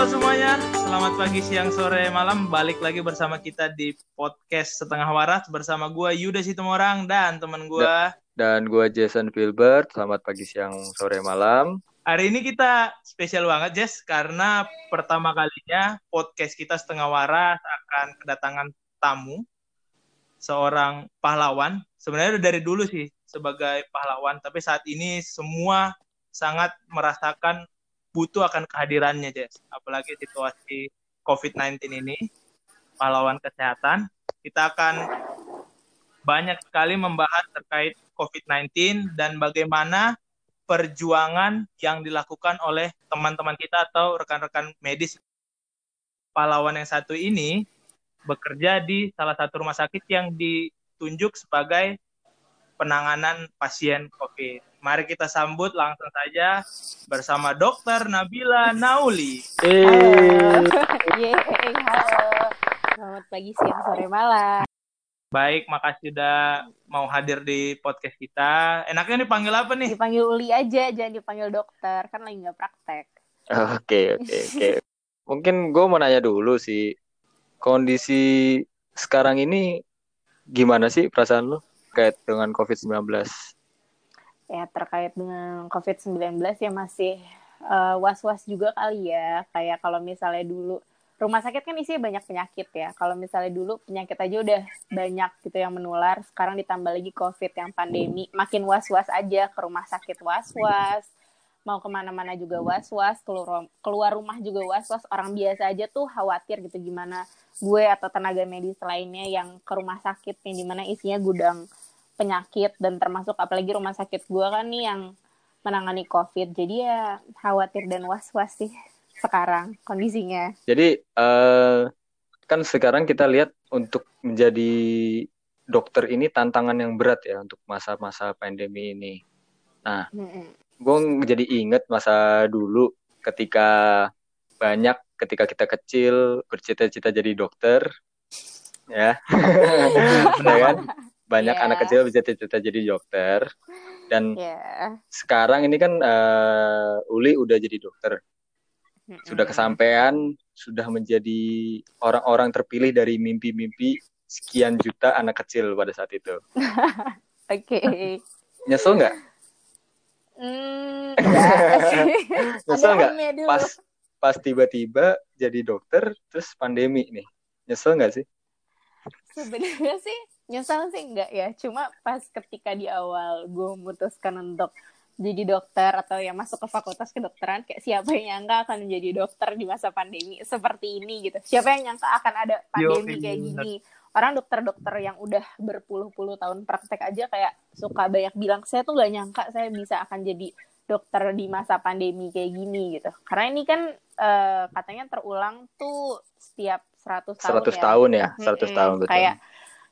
Halo semuanya, selamat pagi, siang, sore, malam. Balik lagi bersama kita di podcast Setengah Waras bersama gue Yuda Situmorang dan teman gue. Dan gue Jason Filbert. Selamat pagi, siang, sore, malam. Hari ini kita spesial banget, Jess, karena pertama kalinya podcast kita Setengah Waras akan kedatangan tamu, seorang pahlawan. Sebenarnya udah dari dulu sih sebagai pahlawan, tapi saat ini semua sangat merasakan butuh akan kehadirannya, Jess. Apalagi situasi COVID-19 ini, pahlawan kesehatan. Kita akan banyak sekali membahas terkait COVID-19 dan bagaimana perjuangan yang dilakukan oleh teman-teman kita atau rekan-rekan medis. Pahlawan yang satu ini bekerja di salah satu rumah sakit yang ditunjuk sebagai penanganan pasien COVID. Mari kita sambut langsung saja bersama Dokter Nabila Nauli. Halo. Yeay, halo. Selamat pagi, siang, sore, malam. Baik, makasih sudah mau hadir di podcast kita. Enaknya dipanggil apa nih? Dipanggil Uli aja, jangan dipanggil dokter. Kan lagi nggak praktek. Oke, oke, oke. Mungkin gue mau nanya dulu sih. Kondisi sekarang ini gimana sih perasaan lo terkait dengan COVID-19? Ya, terkait dengan COVID-19 ya masih uh, was-was juga kali ya. Kayak kalau misalnya dulu rumah sakit kan isinya banyak penyakit ya. Kalau misalnya dulu penyakit aja udah banyak gitu yang menular, sekarang ditambah lagi COVID yang pandemi, makin was-was aja ke rumah sakit was-was, mau ke mana-mana juga was-was, keluar, keluar rumah juga was-was. Orang biasa aja tuh khawatir gitu gimana gue atau tenaga medis lainnya yang ke rumah sakit yang di mana isinya gudang penyakit dan termasuk apalagi rumah sakit gue kan nih yang menangani COVID. Jadi ya khawatir dan was-was sih sekarang kondisinya. Jadi uh, kan sekarang kita lihat untuk menjadi dokter ini tantangan yang berat ya untuk masa-masa pandemi ini. Nah, mm-hmm. gue jadi inget masa dulu ketika banyak ketika kita kecil bercita-cita jadi dokter, ya, ya kan? Banyak yeah. anak kecil bisa cita-cita jadi dokter. Dan yeah. sekarang ini kan uh, Uli udah jadi dokter. Sudah kesampaian sudah menjadi orang-orang terpilih dari mimpi-mimpi sekian juta anak kecil pada saat itu. Oke. Okay. nyesel nggak? Mm, nyesel nggak? pas pas tiba-tiba jadi dokter terus pandemi nih. Nyesel nggak sih? Sebenarnya sih nyesal sih enggak ya. Cuma pas ketika di awal gue memutuskan untuk jadi dokter atau yang masuk ke fakultas kedokteran kayak siapa yang nyangka akan menjadi dokter di masa pandemi seperti ini gitu. Siapa yang nyangka akan ada pandemi Yo, kayak gini. Orang dokter-dokter yang udah berpuluh-puluh tahun praktek aja kayak suka banyak bilang saya tuh gak nyangka saya bisa akan jadi dokter di masa pandemi kayak gini gitu. Karena ini kan uh, katanya terulang tuh setiap 100 tahun 100 ya. tahun ya 100 hmm, tahun betul. Kayak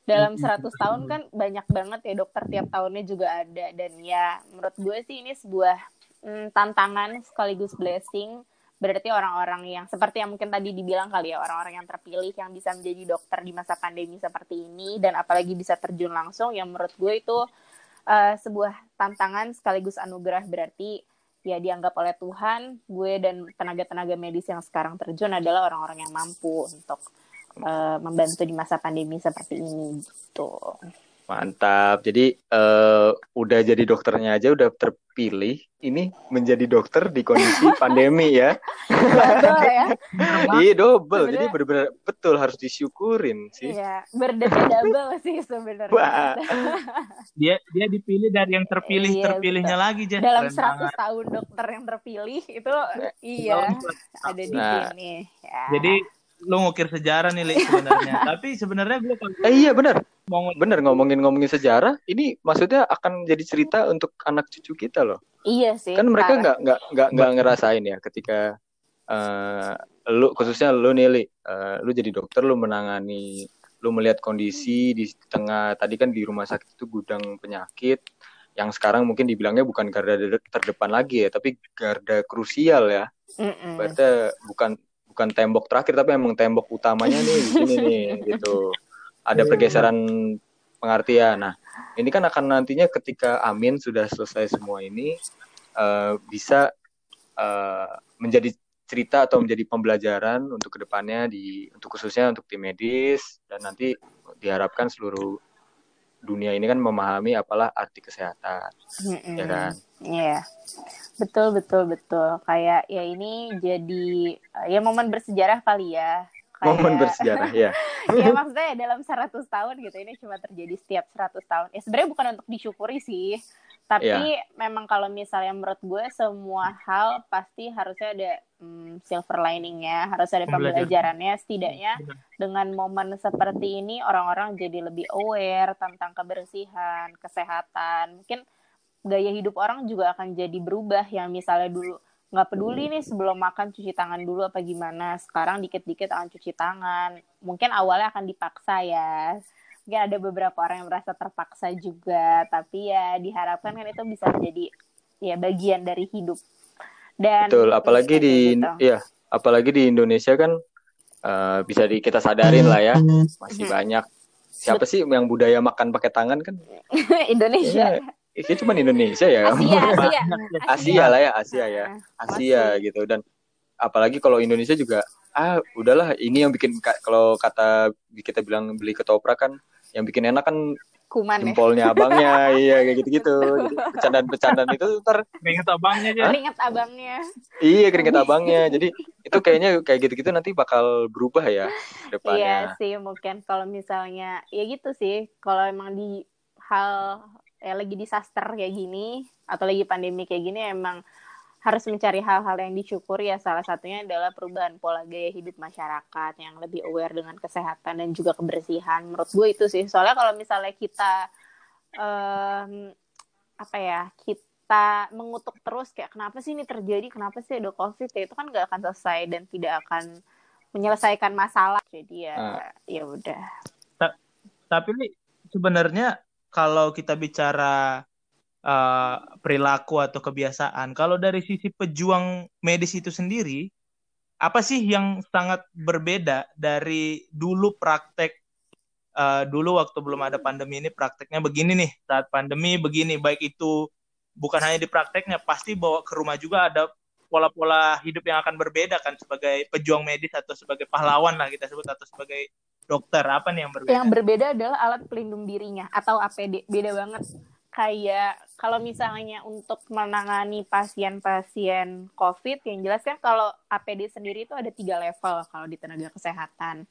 dalam 100 tahun kan banyak banget ya dokter tiap tahunnya juga ada. Dan ya menurut gue sih ini sebuah mm, tantangan sekaligus blessing. Berarti orang-orang yang seperti yang mungkin tadi dibilang kali ya orang-orang yang terpilih yang bisa menjadi dokter di masa pandemi seperti ini dan apalagi bisa terjun langsung yang menurut gue itu uh, sebuah tantangan sekaligus anugerah. Berarti ya dianggap oleh Tuhan gue dan tenaga-tenaga medis yang sekarang terjun adalah orang-orang yang mampu untuk uh, membantu di masa pandemi seperti ini gitu. Mantap. Jadi uh, udah jadi dokternya aja udah terpilih. Ini menjadi dokter di kondisi pandemi ya. Double ya. Iya double. Jadi benar-benar betul harus disyukurin sih. Iya, berdebit double sih sebenarnya. dia dia dipilih dari yang terpilih iya, terpilihnya betul. lagi jadi Dalam 100 tahun dokter yang terpilih itu iya ada di nah, sini. Ya. Jadi lu ngukir sejarah nih Li, sebenarnya. Tapi sebenarnya gue Eh iya benar. Ngomong... Bener ngomongin ngomongin sejarah, ini maksudnya akan jadi cerita untuk anak cucu kita loh. Iya sih. Kan mereka nggak nggak nggak nggak ngerasain ya ketika uh, lu khususnya lu nih Li, uh, lu jadi dokter lu menangani lu melihat kondisi di tengah tadi kan di rumah sakit itu gudang penyakit yang sekarang mungkin dibilangnya bukan garda terdepan lagi ya, tapi garda krusial ya. Mm -mm. Berarti bukan bukan tembok terakhir tapi emang tembok utamanya nih di sini nih gitu. Ada iya. pergeseran pengertian. Nah, ini kan akan nantinya ketika Amin sudah selesai semua ini uh, bisa uh, menjadi cerita atau menjadi pembelajaran untuk ke depannya di untuk khususnya untuk tim medis dan nanti diharapkan seluruh dunia ini kan memahami apalah arti kesehatan, mm-hmm. ya kan? Iya, yeah. betul betul betul. Kayak ya ini jadi ya momen bersejarah kali ya. Kayak, momen bersejarah ya. ya maksudnya dalam 100 tahun gitu ini cuma terjadi setiap 100 tahun. Ya sebenarnya bukan untuk disyukuri sih, tapi yeah. memang kalau misalnya menurut gue semua hal pasti harusnya ada hmm, silver liningnya, harus ada pembelajarannya. Setidaknya iya. dengan momen seperti ini orang-orang jadi lebih aware tentang kebersihan, kesehatan. Mungkin gaya hidup orang juga akan jadi berubah. Yang misalnya dulu nggak peduli nih sebelum makan cuci tangan dulu apa gimana. Sekarang dikit-dikit akan cuci tangan. Mungkin awalnya akan dipaksa ya mungkin ada beberapa orang yang merasa terpaksa juga tapi ya diharapkan kan itu bisa menjadi ya bagian dari hidup dan betul apalagi di gitu. ya apalagi di Indonesia kan uh, bisa di kita sadarin lah ya masih hmm. banyak siapa sih yang budaya makan pakai tangan kan Indonesia ya, itu cuma Indonesia ya? Asia, Asia. Asia lah ya Asia ya. Asia. Gitu. Dan apalagi kalau Indonesia juga ah udahlah ini yang bikin kalau kata kita bilang beli ketoprak kan yang bikin enak kan kuman ya. jempolnya ya. abangnya. Iya kayak gitu-gitu. Bercandaan-bercandaan itu ntar keringet abangnya aja. Keringet abangnya. Iya keringet abangnya. Jadi itu kayaknya kayak gitu-gitu nanti bakal berubah ya depannya. Iya sih mungkin kalau misalnya ya gitu sih. Kalau emang di hal ya lagi disaster kayak gini atau lagi pandemi kayak gini emang harus mencari hal-hal yang disyukuri ya. Salah satunya adalah perubahan pola gaya hidup masyarakat yang lebih aware dengan kesehatan dan juga kebersihan. Menurut gue itu sih. Soalnya kalau misalnya kita um, apa ya kita mengutuk terus kayak kenapa sih ini terjadi? Kenapa sih ada covid? Ya itu kan gak akan selesai dan tidak akan menyelesaikan masalah. Jadi ya uh. ya udah. Tapi sebenarnya kalau kita bicara uh, perilaku atau kebiasaan. Kalau dari sisi pejuang medis itu sendiri, apa sih yang sangat berbeda dari dulu praktek uh, dulu waktu belum ada pandemi ini prakteknya begini nih saat pandemi begini baik itu bukan hanya di prakteknya pasti bawa ke rumah juga ada pola-pola hidup yang akan berbeda kan sebagai pejuang medis atau sebagai pahlawan lah kita sebut atau sebagai dokter apa nih yang berbeda? Yang berbeda adalah alat pelindung dirinya atau APD beda banget kayak kalau misalnya untuk menangani pasien-pasien COVID yang jelas kan kalau APD sendiri itu ada tiga level kalau di tenaga kesehatan.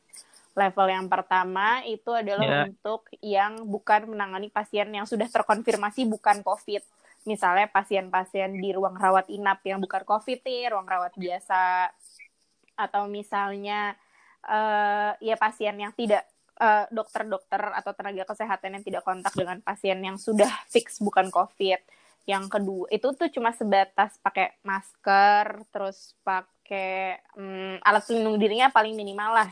Level yang pertama itu adalah yeah. untuk yang bukan menangani pasien yang sudah terkonfirmasi bukan COVID. Misalnya pasien-pasien di ruang rawat inap yang bukan COVID nih, ruang rawat biasa. Atau misalnya uh, ya pasien yang tidak eh, dokter-dokter atau tenaga kesehatan yang tidak kontak dengan pasien yang sudah fix bukan COVID. Yang kedua itu tuh cuma sebatas pakai masker, terus pakai um, alat pelindung dirinya paling minimal lah.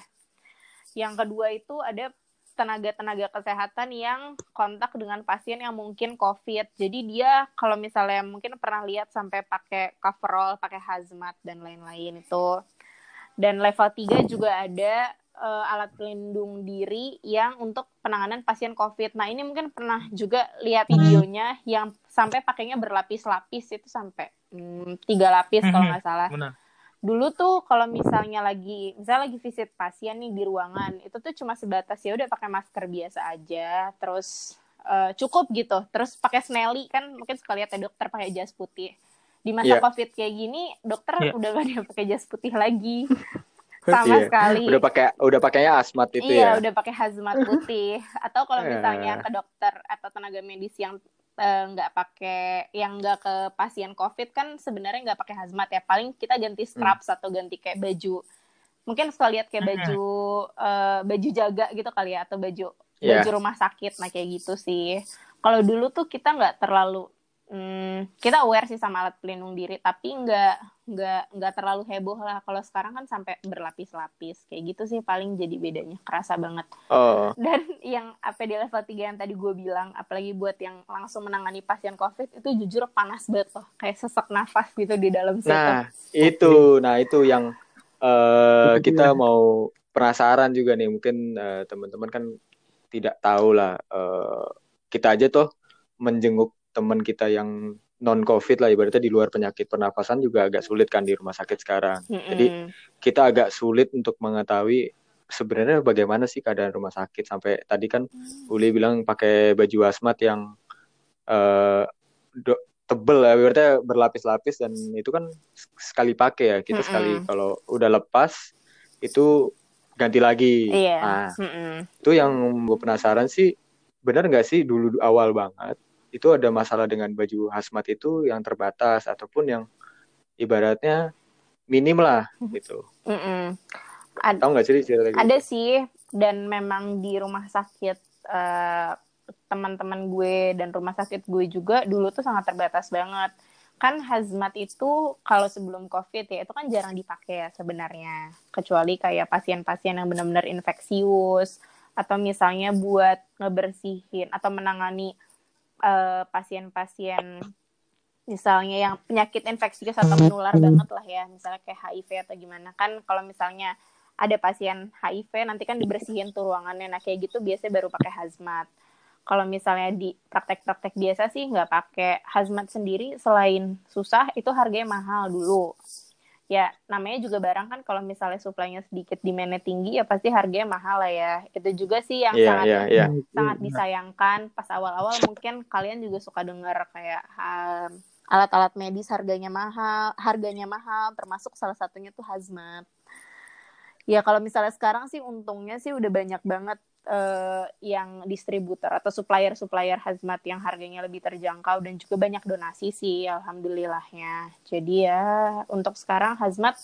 Yang kedua itu ada tenaga-tenaga kesehatan yang kontak dengan pasien yang mungkin COVID. Jadi dia kalau misalnya mungkin pernah lihat sampai pakai coverall, pakai hazmat dan lain-lain itu. Dan level 3 juga ada uh, alat pelindung diri yang untuk penanganan pasien COVID. Nah ini mungkin pernah juga lihat videonya yang sampai pakainya berlapis-lapis itu sampai hmm, tiga lapis kalau nggak salah. Benar. Dulu tuh kalau misalnya lagi misalnya lagi visit pasien nih di ruangan itu tuh cuma sebatas ya udah pakai masker biasa aja, terus uh, cukup gitu. Terus pakai snelly kan mungkin suka lihat ya dokter pakai jas putih. Di masa yeah. COVID kayak gini, dokter yeah. udah gak ada pakai jas putih lagi. sama iya. sekali. Udah pakai udah pakainya asmat itu iya, ya. Iya, udah pakai hazmat putih. Atau kalau misalnya ke dokter atau tenaga medis yang eh, nggak uh, pakai yang nggak ke pasien covid kan sebenarnya nggak pakai hazmat ya paling kita ganti hmm. scrubs hmm. atau ganti kayak baju mungkin suka lihat kayak baju uh, baju jaga gitu kali ya atau baju yeah. baju rumah sakit nah kayak gitu sih kalau dulu tuh kita nggak terlalu hmm, kita aware sih sama alat pelindung diri tapi nggak nggak nggak terlalu heboh lah. Kalau sekarang kan sampai berlapis-lapis kayak gitu sih paling jadi bedanya kerasa banget. Oh. dan yang apa di level 3 yang tadi gue bilang apalagi buat yang langsung menangani pasien covid itu jujur panas banget loh kayak sesak nafas gitu di dalam situ nah itu. Nah itu yang uh, kita mau penasaran juga nih. Mungkin uh, teman-teman kan tidak tahu lah uh, kita aja tuh menjenguk teman kita yang non covid lah ibaratnya di luar penyakit pernafasan juga agak sulit kan di rumah sakit sekarang. Mm -hmm. Jadi kita agak sulit untuk mengetahui sebenarnya bagaimana sih keadaan rumah sakit sampai tadi kan mm. Uli bilang pakai baju asmat yang uh, tebel ya berarti berlapis-lapis dan itu kan sekali pakai ya kita mm -mm. sekali kalau udah lepas itu ganti lagi iya. nah mm -mm. itu yang gue penasaran sih benar nggak sih dulu awal banget itu ada masalah dengan baju hazmat itu yang terbatas ataupun yang ibaratnya minim lah gitu. Mm -mm. Ad tahu nggak sih cerita ada sih dan memang di rumah sakit uh, teman-teman gue dan rumah sakit gue juga dulu tuh sangat terbatas banget. Kan hazmat itu kalau sebelum covid ya itu kan jarang dipakai ya sebenarnya. Kecuali kayak pasien-pasien yang benar-benar infeksius atau misalnya buat ngebersihin atau menangani pasien eh, pasien-pasien misalnya yang penyakit infeksius atau menular banget lah ya misalnya kayak HIV atau gimana. Kan kalau misalnya ada pasien HIV nanti kan dibersihin tuh ruangannya. Nah kayak gitu biasanya baru pakai hazmat. Kalau misalnya di praktek-praktek biasa sih nggak pakai hazmat sendiri. Selain susah itu harganya mahal dulu ya namanya juga barang kan kalau misalnya suplainya sedikit demandnya tinggi ya pasti harganya mahal lah ya. Itu juga sih yang yeah, sangat yeah, yeah. sangat disayangkan. Pas awal-awal mungkin kalian juga suka dengar kayak um, alat-alat medis harganya mahal harganya mahal termasuk salah satunya tuh hazmat. Ya kalau misalnya sekarang sih untungnya sih udah banyak banget uh, yang distributor atau supplier-supplier hazmat yang harganya lebih terjangkau dan juga banyak donasi sih alhamdulillahnya. Jadi ya untuk sekarang hazmat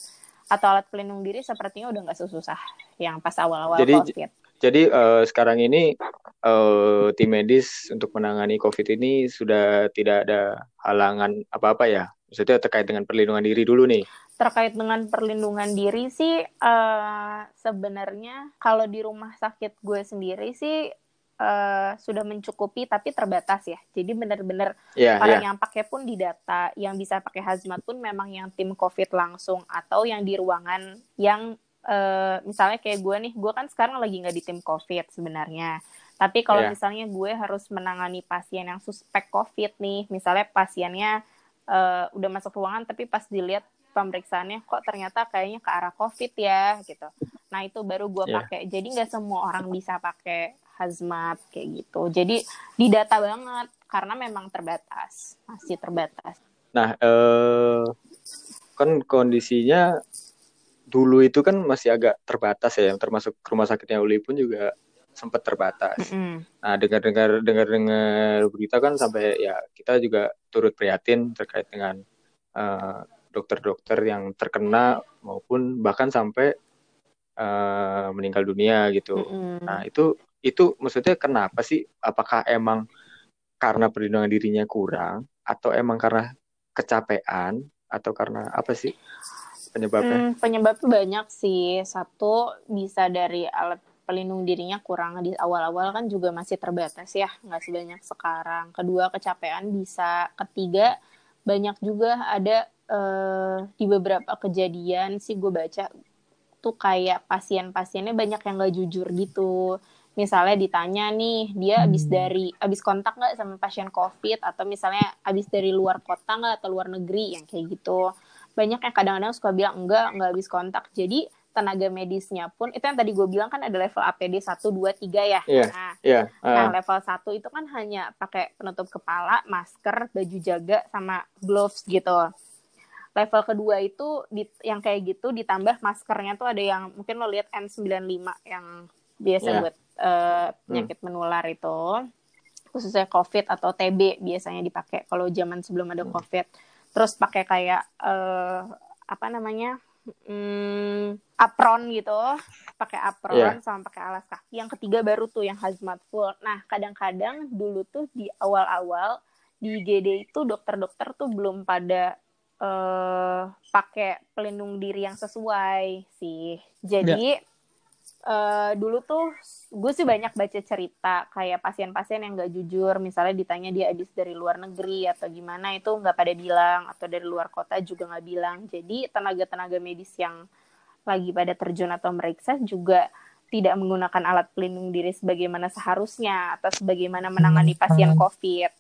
atau alat pelindung diri sepertinya udah nggak sesusah yang pas awal-awal COVID. Jadi uh, sekarang ini uh, tim medis untuk menangani COVID ini sudah tidak ada halangan apa-apa ya? Maksudnya terkait dengan perlindungan diri dulu nih terkait dengan perlindungan diri sih uh, sebenarnya kalau di rumah sakit gue sendiri sih uh, sudah mencukupi tapi terbatas ya. Jadi benar-benar yeah, orang yeah. yang pakai pun di data, yang bisa pakai hazmat pun memang yang tim COVID langsung atau yang di ruangan yang uh, misalnya kayak gue nih, gue kan sekarang lagi nggak di tim COVID sebenarnya. Tapi kalau yeah. misalnya gue harus menangani pasien yang suspek COVID nih, misalnya pasiennya uh, udah masuk ruangan tapi pas dilihat pemeriksaannya kok ternyata kayaknya ke arah COVID ya gitu. Nah itu baru gue yeah. pakai. Jadi nggak semua orang bisa pakai hazmat kayak gitu. Jadi didata banget karena memang terbatas, masih terbatas. Nah eh, kan kondisinya dulu itu kan masih agak terbatas ya, termasuk rumah sakitnya Uli pun juga sempat terbatas. Mm -hmm. Nah dengar-dengar dengar-dengar berita kan sampai ya kita juga turut prihatin terkait dengan uh, dokter-dokter yang terkena maupun bahkan sampai uh, meninggal dunia gitu. Mm-hmm. Nah itu itu maksudnya kenapa sih? Apakah emang karena perlindungan dirinya kurang atau emang karena kecapean atau karena apa sih penyebabnya? Hmm, penyebabnya banyak sih. Satu bisa dari alat pelindung dirinya kurang di awal-awal kan juga masih terbatas ya, nggak sebanyak sekarang. Kedua kecapean bisa. Ketiga banyak juga ada uh, di beberapa kejadian sih gue baca tuh kayak pasien-pasiennya banyak yang gak jujur gitu. Misalnya ditanya nih dia habis hmm. dari habis kontak nggak sama pasien covid? Atau misalnya habis dari luar kota nggak atau luar negeri? Yang kayak gitu. Banyak yang kadang-kadang suka bilang enggak nggak habis kontak. Jadi tenaga medisnya pun itu yang tadi gue bilang kan ada level APD 1, 2, 3 ya. Yeah, nah, yeah, uh. nah, level 1 itu kan hanya pakai penutup kepala, masker, baju jaga, sama gloves gitu level kedua itu di, yang kayak gitu ditambah maskernya tuh ada yang mungkin lo lihat N95 yang biasa yeah. buat uh, penyakit hmm. menular itu khususnya COVID atau TB biasanya dipakai kalau zaman sebelum ada hmm. COVID terus pakai kayak uh, apa namanya hmm, apron gitu pakai apron yeah. sama pakai alas kaki yang ketiga baru tuh yang hazmat full nah kadang-kadang dulu tuh di awal-awal di IGD itu dokter-dokter tuh belum pada uh, pakai pelindung diri yang sesuai sih. Jadi yeah. Uh, dulu tuh gue sih banyak baca cerita kayak pasien-pasien yang gak jujur, misalnya ditanya dia habis dari luar negeri atau gimana itu nggak pada bilang atau dari luar kota juga nggak bilang. Jadi tenaga-tenaga medis yang lagi pada terjun atau meriksa juga tidak menggunakan alat pelindung diri sebagaimana seharusnya atau sebagaimana menangani pasien hmm. COVID.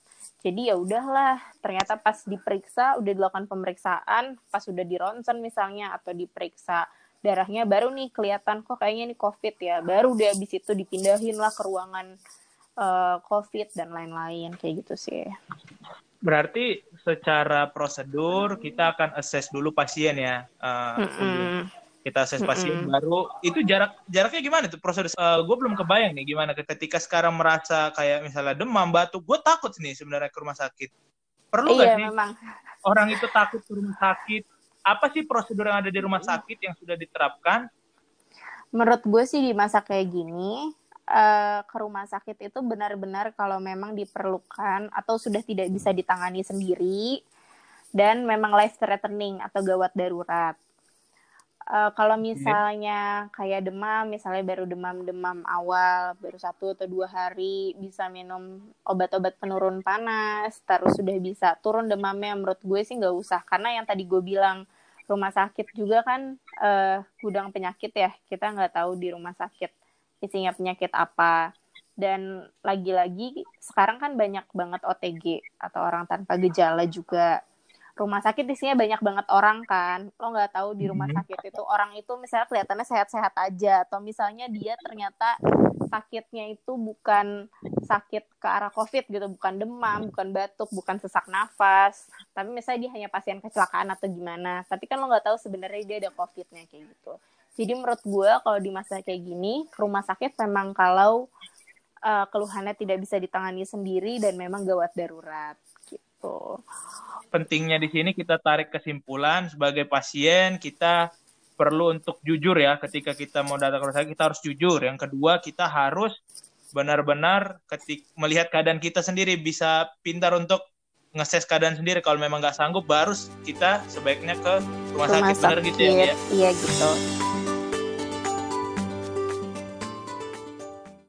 jadi ya udahlah ternyata pas diperiksa udah dilakukan pemeriksaan pas udah di ronsen misalnya atau diperiksa darahnya baru nih kelihatan kok kayaknya ini covid ya? Baru deh habis itu dipindahin lah ke ruangan uh, covid dan lain-lain kayak gitu sih. Berarti secara prosedur kita akan assess dulu pasien ya uh, mm -hmm. kita assess pasien mm -hmm. baru. Itu jarak jaraknya gimana tuh prosedur uh, gue belum kebayang nih gimana ketika sekarang merasa kayak misalnya demam batuk gue takut nih sebenarnya ke rumah sakit. Perlu nggak iya, sih memang. orang itu takut ke rumah sakit apa sih prosedur yang ada di rumah sakit yang sudah diterapkan? Menurut gue sih di masa kayak gini, uh, ke rumah sakit itu benar-benar kalau memang diperlukan atau sudah tidak bisa ditangani sendiri dan memang life threatening atau gawat darurat. Uh, kalau misalnya kayak demam, misalnya baru demam-demam awal, baru satu atau dua hari bisa minum obat-obat penurun panas, terus sudah bisa turun demamnya, menurut gue sih nggak usah. Karena yang tadi gue bilang, rumah sakit juga kan uh, gudang penyakit ya, kita nggak tahu di rumah sakit isinya penyakit apa. Dan lagi-lagi sekarang kan banyak banget OTG atau orang tanpa gejala juga rumah sakit di sini banyak banget orang kan. Lo nggak tahu di rumah mm-hmm. sakit itu orang itu misalnya kelihatannya sehat-sehat aja atau misalnya dia ternyata sakitnya itu bukan sakit ke arah covid gitu bukan demam bukan batuk bukan sesak nafas tapi misalnya dia hanya pasien kecelakaan atau gimana. Tapi kan lo nggak tahu sebenarnya dia ada covidnya kayak gitu. Jadi menurut gue kalau di masa kayak gini rumah sakit memang kalau uh, keluhannya tidak bisa ditangani sendiri dan memang gawat darurat gitu pentingnya di sini kita tarik kesimpulan sebagai pasien kita perlu untuk jujur ya ketika kita mau datang ke rumah sakit kita harus jujur. Yang kedua kita harus benar-benar ketik melihat keadaan kita sendiri. Bisa pintar untuk ngeses keadaan sendiri. Kalau memang nggak sanggup baru kita sebaiknya ke rumah, rumah sakit, sakit benar gitu ya, ya? Iya gitu